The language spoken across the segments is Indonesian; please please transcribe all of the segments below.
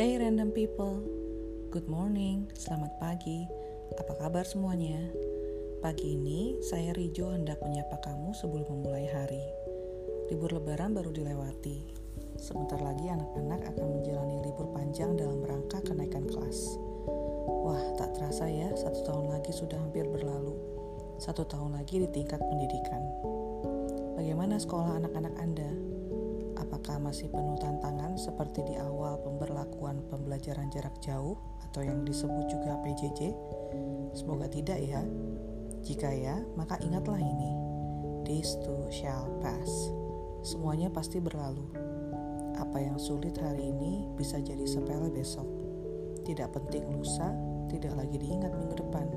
Hey random people, good morning, selamat pagi, apa kabar semuanya? Pagi ini saya Rijo hendak menyapa kamu sebelum memulai hari. Libur lebaran baru dilewati, sebentar lagi anak-anak akan menjalani libur panjang dalam rangka kenaikan kelas. Wah, tak terasa ya, satu tahun lagi sudah hampir berlalu. Satu tahun lagi di tingkat pendidikan. Bagaimana sekolah anak-anak Anda? Apakah masih penuh tantangan seperti di awal pemberlakuan pembelajaran jarak jauh atau yang disebut juga PJJ? Semoga tidak ya. Jika ya, maka ingatlah ini. This too shall pass. Semuanya pasti berlalu. Apa yang sulit hari ini bisa jadi sepele besok. Tidak penting lusa, tidak lagi diingat minggu depan.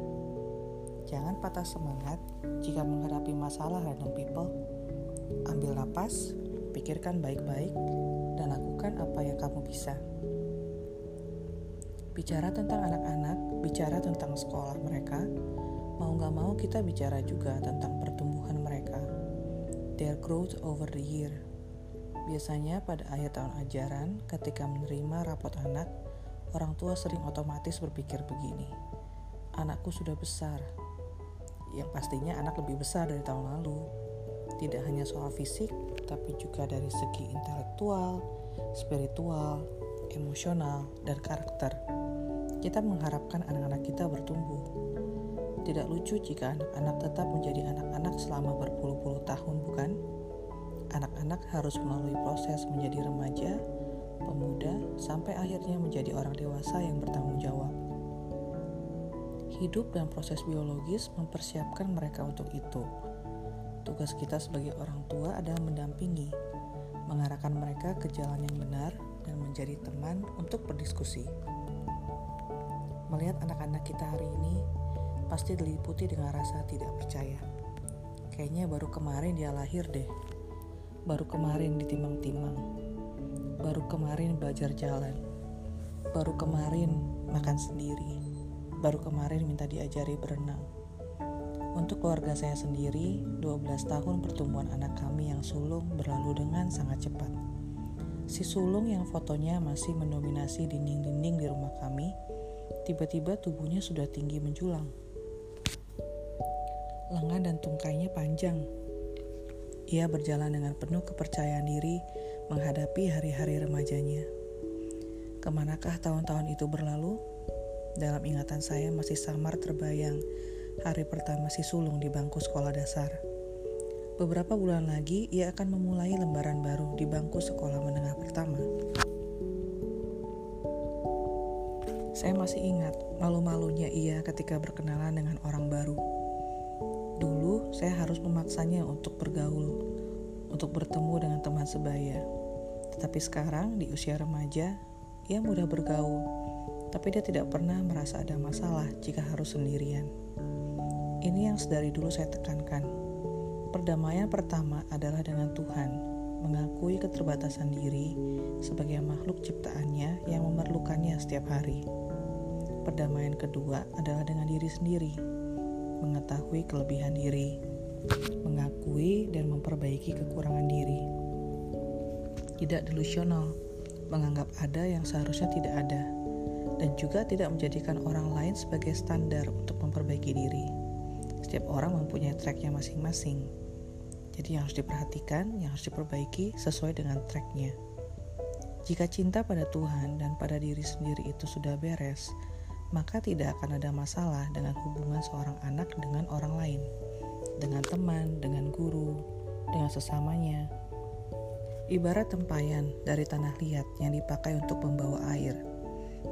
Jangan patah semangat jika menghadapi masalah random people. Ambil napas, pikirkan baik-baik, dan lakukan apa yang kamu bisa. Bicara tentang anak-anak, bicara tentang sekolah mereka, mau gak mau kita bicara juga tentang pertumbuhan mereka. Their growth over the year. Biasanya pada akhir tahun ajaran, ketika menerima rapot anak, orang tua sering otomatis berpikir begini. Anakku sudah besar, yang pastinya anak lebih besar dari tahun lalu. Tidak hanya soal fisik, tapi juga dari segi intelektual, spiritual, emosional, dan karakter. Kita mengharapkan anak-anak kita bertumbuh. Tidak lucu jika anak-anak tetap menjadi anak-anak selama berpuluh-puluh tahun, bukan? Anak-anak harus melalui proses menjadi remaja, pemuda, sampai akhirnya menjadi orang dewasa yang bertanggung jawab. Hidup dan proses biologis mempersiapkan mereka untuk itu Tugas kita sebagai orang tua adalah mendampingi, mengarahkan mereka ke jalan yang benar, dan menjadi teman untuk berdiskusi. Melihat anak-anak kita hari ini, pasti diliputi dengan rasa tidak percaya. Kayaknya baru kemarin dia lahir deh. Baru kemarin ditimang-timang. Baru kemarin belajar jalan. Baru kemarin makan sendiri. Baru kemarin minta diajari berenang untuk keluarga saya sendiri, 12 tahun pertumbuhan anak kami yang sulung berlalu dengan sangat cepat. Si sulung yang fotonya masih mendominasi dinding-dinding di rumah kami, tiba-tiba tubuhnya sudah tinggi menjulang. Lengan dan tungkainya panjang. Ia berjalan dengan penuh kepercayaan diri menghadapi hari-hari remajanya. Ke manakah tahun-tahun itu berlalu? Dalam ingatan saya masih samar terbayang hari pertama si sulung di bangku sekolah dasar. Beberapa bulan lagi, ia akan memulai lembaran baru di bangku sekolah menengah pertama. Saya masih ingat malu-malunya ia ketika berkenalan dengan orang baru. Dulu, saya harus memaksanya untuk bergaul, untuk bertemu dengan teman sebaya. Tetapi sekarang, di usia remaja, ia mudah bergaul, tapi dia tidak pernah merasa ada masalah jika harus sendirian. Ini yang sedari dulu saya tekankan. Perdamaian pertama adalah dengan Tuhan, mengakui keterbatasan diri sebagai makhluk ciptaannya yang memerlukannya setiap hari. Perdamaian kedua adalah dengan diri sendiri, mengetahui kelebihan diri, mengakui dan memperbaiki kekurangan diri. Tidak delusional, menganggap ada yang seharusnya tidak ada, dan juga tidak menjadikan orang lain sebagai standar untuk memperbaiki diri. Setiap orang mempunyai tracknya masing-masing. Jadi yang harus diperhatikan, yang harus diperbaiki sesuai dengan tracknya. Jika cinta pada Tuhan dan pada diri sendiri itu sudah beres, maka tidak akan ada masalah dengan hubungan seorang anak dengan orang lain, dengan teman, dengan guru, dengan sesamanya. Ibarat tempayan dari tanah liat yang dipakai untuk membawa air.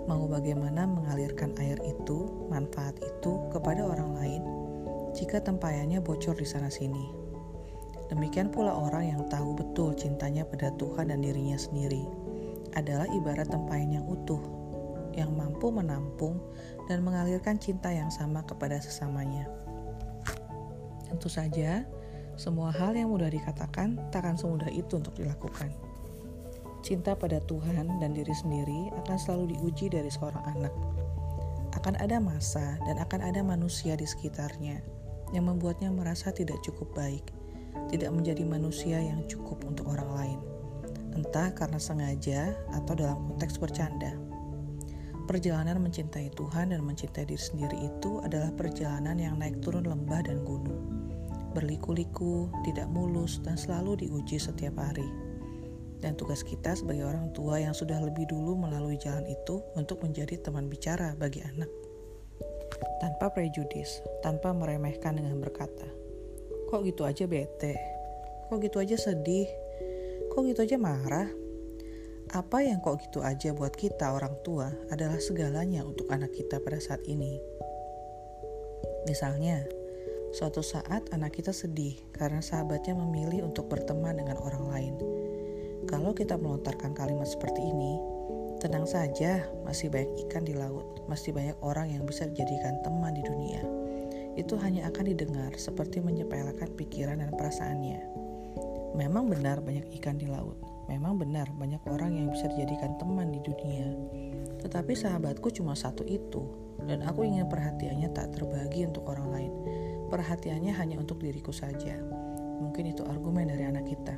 Mau bagaimana mengalirkan air itu, manfaat itu kepada orang lain, jika tempayannya bocor di sana-sini. Demikian pula orang yang tahu betul cintanya pada Tuhan dan dirinya sendiri adalah ibarat tempayan yang utuh, yang mampu menampung dan mengalirkan cinta yang sama kepada sesamanya. Tentu saja, semua hal yang mudah dikatakan takkan semudah itu untuk dilakukan. Cinta pada Tuhan dan diri sendiri akan selalu diuji dari seorang anak. Akan ada masa dan akan ada manusia di sekitarnya yang membuatnya merasa tidak cukup baik, tidak menjadi manusia yang cukup untuk orang lain, entah karena sengaja atau dalam konteks bercanda. Perjalanan mencintai Tuhan dan mencintai diri sendiri itu adalah perjalanan yang naik turun lembah dan gunung. Berliku-liku, tidak mulus, dan selalu diuji setiap hari. Dan tugas kita sebagai orang tua yang sudah lebih dulu melalui jalan itu untuk menjadi teman bicara bagi anak. Tanpa prejudis, tanpa meremehkan dengan berkata, Kok gitu aja bete? Kok gitu aja sedih? Kok gitu aja marah? Apa yang kok gitu aja buat kita orang tua adalah segalanya untuk anak kita pada saat ini. Misalnya, suatu saat anak kita sedih karena sahabatnya memilih untuk berteman dengan orang lain. Kalau kita melontarkan kalimat seperti ini, tenang saja, masih banyak ikan di laut, masih banyak orang yang bisa dijadikan teman di dunia. Itu hanya akan didengar seperti menyepelekan pikiran dan perasaannya. Memang benar banyak ikan di laut, Memang benar banyak orang yang bisa dijadikan teman di dunia. Tetapi sahabatku cuma satu itu, dan aku ingin perhatiannya tak terbagi untuk orang lain. Perhatiannya hanya untuk diriku saja. Mungkin itu argumen dari anak kita.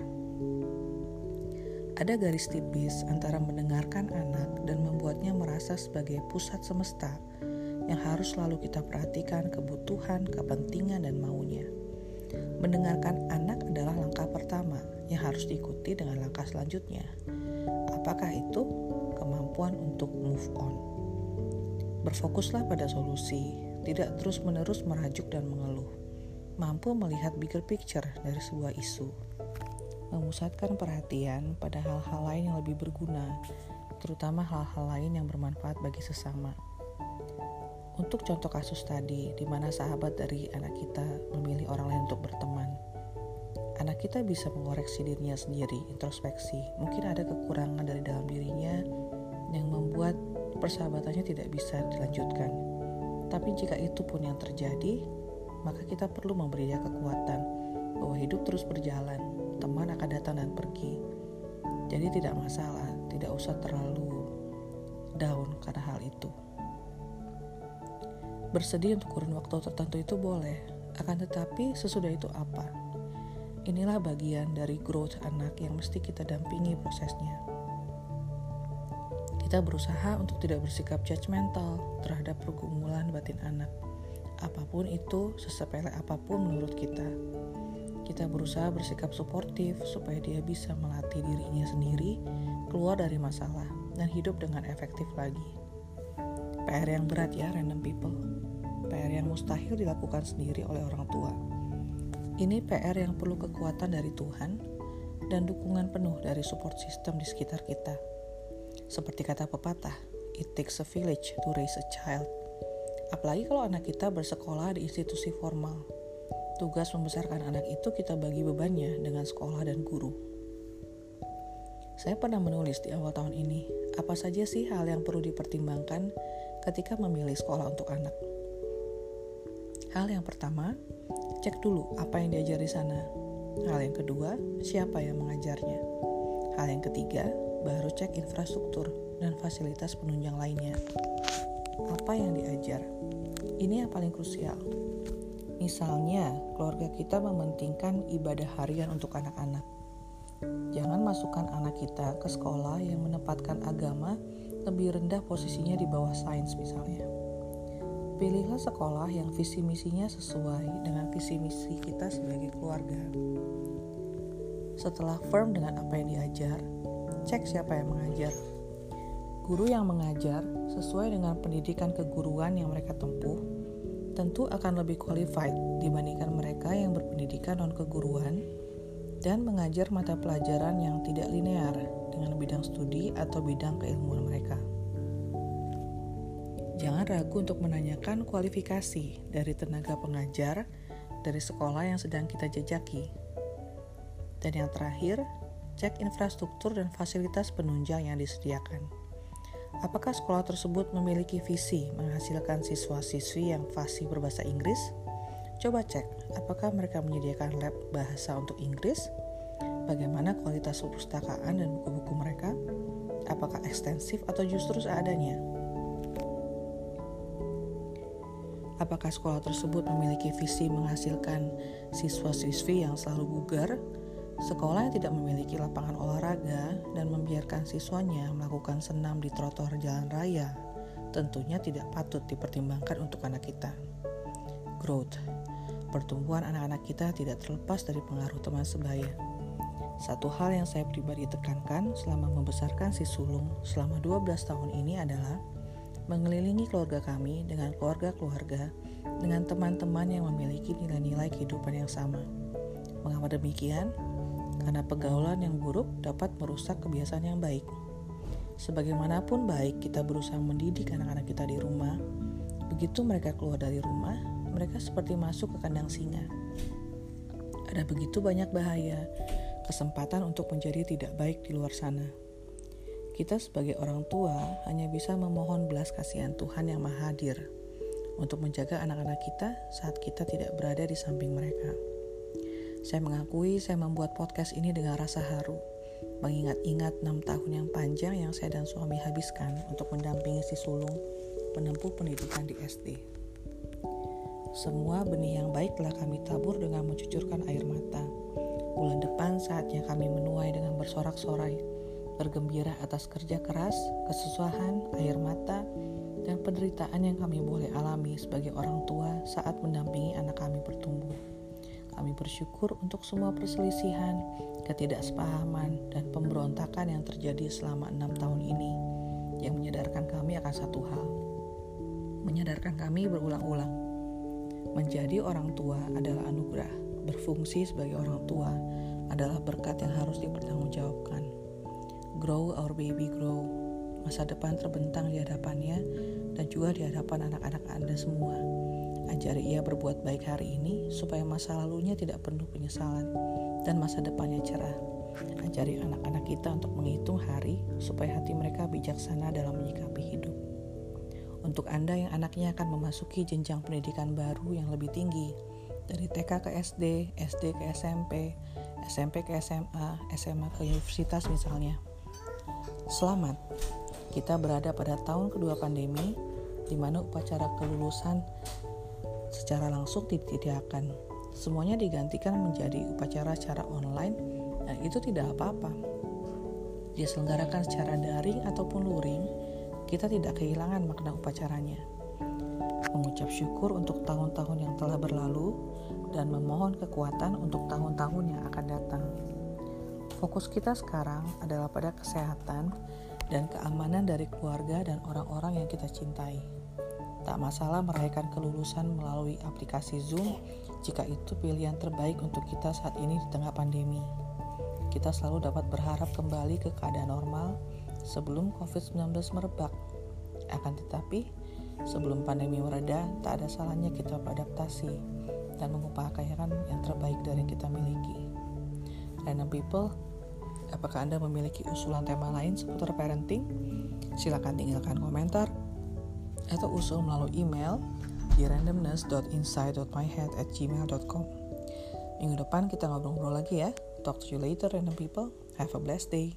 Ada garis tipis antara mendengarkan anak dan membuatnya merasa sebagai pusat semesta yang harus selalu kita perhatikan kebutuhan, kepentingan, dan maunya. Mendengarkan anak adalah langkah pertama yang harus diikuti dengan langkah selanjutnya. Apakah itu kemampuan untuk move on? Berfokuslah pada solusi, tidak terus-menerus merajuk dan mengeluh. Mampu melihat bigger picture dari sebuah isu. Memusatkan perhatian pada hal-hal lain yang lebih berguna, terutama hal-hal lain yang bermanfaat bagi sesama. Untuk contoh kasus tadi, di mana sahabat dari anak kita memilih orang lain untuk berteman, anak kita bisa mengoreksi dirinya sendiri, introspeksi. Mungkin ada kekurangan dari dalam dirinya yang membuat persahabatannya tidak bisa dilanjutkan. Tapi jika itu pun yang terjadi, maka kita perlu memberi dia kekuatan bahwa hidup terus berjalan, teman akan datang dan pergi. Jadi tidak masalah, tidak usah terlalu down karena hal itu. Bersedih untuk kurun waktu tertentu itu boleh, akan tetapi sesudah itu apa? Inilah bagian dari growth anak yang mesti kita dampingi prosesnya. Kita berusaha untuk tidak bersikap judgmental terhadap pergumulan batin anak. Apa pun itu, sesepele apa pun menurut kita. Kita berusaha bersikap suportif supaya dia bisa melatih dirinya sendiri keluar dari masalah dan hidup dengan efektif lagi. PR yang berat ya random people. PR yang mustahil dilakukan sendiri oleh orang tua. Ini PR yang perlu kekuatan dari Tuhan dan dukungan penuh dari support system di sekitar kita. Seperti kata pepatah, it takes a village to raise a child. Apalagi kalau anak kita bersekolah di institusi formal. Tugas membesarkan anak itu kita bagi bebannya dengan sekolah dan guru. Saya pernah menulis di awal tahun ini, apa saja sih hal yang perlu dipertimbangkan ketika memilih sekolah untuk anak. Hal yang pertama, cek dulu apa yang diajar di sana. Hal yang kedua, siapa yang mengajarnya. Hal yang ketiga, baru cek infrastruktur dan fasilitas penunjang lainnya. Apa yang diajar? Ini yang paling krusial. Misalnya, keluarga kita mementingkan ibadah harian untuk anak-anak. Jangan masukkan anak kita ke sekolah yang menempatkan agama lebih rendah posisinya di bawah sains misalnya. Pilihlah sekolah yang visi misinya sesuai dengan visi misi kita sebagai keluarga. Setelah firm dengan apa yang diajar, cek siapa yang mengajar. Guru yang mengajar sesuai dengan pendidikan keguruan yang mereka tempuh tentu akan lebih qualified dibandingkan mereka yang berpendidikan non keguruan dan mengajar mata pelajaran yang tidak linear dengan bidang studi atau bidang keilmuan mereka. Jangan ragu untuk menanyakan kualifikasi dari tenaga pengajar dari sekolah yang sedang kita jejaki. Dan yang terakhir, cek infrastruktur dan fasilitas penunjang yang disediakan. Apakah sekolah tersebut memiliki visi menghasilkan siswa-siswi yang fasih berbahasa Inggris? Coba cek apakah mereka menyediakan lab bahasa untuk Inggris bagaimana kualitas perpustakaan dan buku-buku mereka, apakah ekstensif atau justru seadanya. Apakah sekolah tersebut memiliki visi menghasilkan siswa-siswi yang selalu bugar, sekolah yang tidak memiliki lapangan olahraga dan membiarkan siswanya melakukan senam di trotoar jalan raya tentunya tidak patut dipertimbangkan untuk anak kita. Growth Pertumbuhan anak-anak kita tidak terlepas dari pengaruh teman sebaya. Satu hal yang saya pribadi tekankan selama membesarkan si sulung selama 12 tahun ini adalah mengelilingi keluarga kami dengan keluarga-keluarga dengan teman-teman yang memiliki nilai-nilai kehidupan yang sama. Mengapa demikian? Karena pergaulan yang buruk dapat merusak kebiasaan yang baik. Sebagaimanapun baik kita berusaha mendidik anak-anak kita di rumah, begitu mereka keluar dari rumah, mereka seperti masuk ke kandang singa. Ada begitu banyak bahaya, kesempatan untuk menjadi tidak baik di luar sana. Kita sebagai orang tua hanya bisa memohon belas kasihan Tuhan yang Maha Hadir untuk menjaga anak-anak kita saat kita tidak berada di samping mereka. Saya mengakui saya membuat podcast ini dengan rasa haru, mengingat-ingat enam tahun yang panjang yang saya dan suami habiskan untuk mendampingi si sulung menempuh pendidikan di SD. Semua benih yang baik telah kami tabur dengan mencucurkan air mata. Bulan depan saatnya kami menuai dengan bersorak-sorai, bergembira atas kerja keras, kesusahan, air mata, dan penderitaan yang kami boleh alami sebagai orang tua saat mendampingi anak kami bertumbuh. Kami bersyukur untuk semua perselisihan, ketidaksepahaman, dan pemberontakan yang terjadi selama enam tahun ini yang menyadarkan kami akan satu hal. Menyadarkan kami berulang-ulang Menjadi orang tua adalah anugerah. Berfungsi sebagai orang tua adalah berkat yang harus dipertanggungjawabkan. Grow our baby grow. Masa depan terbentang di hadapannya dan juga di hadapan anak-anak Anda semua. Ajari ia berbuat baik hari ini supaya masa lalunya tidak penuh penyesalan dan masa depannya cerah. Ajari anak-anak kita untuk menghitung hari supaya hati mereka bijaksana dalam menyikapi hidup. Untuk Anda yang anaknya akan memasuki jenjang pendidikan baru yang lebih tinggi, dari TK ke SD, SD ke SMP, SMP ke SMA, SMA ke universitas misalnya. Selamat, kita berada pada tahun kedua pandemi, di mana upacara kelulusan secara langsung ditidakkan. Semuanya digantikan menjadi upacara secara online, dan itu tidak apa-apa. Diselenggarakan secara daring ataupun luring, kita tidak kehilangan makna upacaranya. Mengucap syukur untuk tahun-tahun yang telah berlalu dan memohon kekuatan untuk tahun-tahun yang akan datang. Fokus kita sekarang adalah pada kesehatan dan keamanan dari keluarga dan orang-orang yang kita cintai. Tak masalah merayakan kelulusan melalui aplikasi Zoom jika itu pilihan terbaik untuk kita saat ini di tengah pandemi. Kita selalu dapat berharap kembali ke keadaan normal sebelum COVID-19 merebak. Akan tetapi, sebelum pandemi mereda, tak ada salahnya kita beradaptasi dan mengupayakan yang terbaik dari yang kita miliki. Random people, apakah Anda memiliki usulan tema lain seputar parenting? Silakan tinggalkan komentar atau usul melalui email di randomness.inside.myhead@gmail.com. Minggu depan kita ngobrol-ngobrol lagi ya. Talk to you later, random people. Have a blessed day.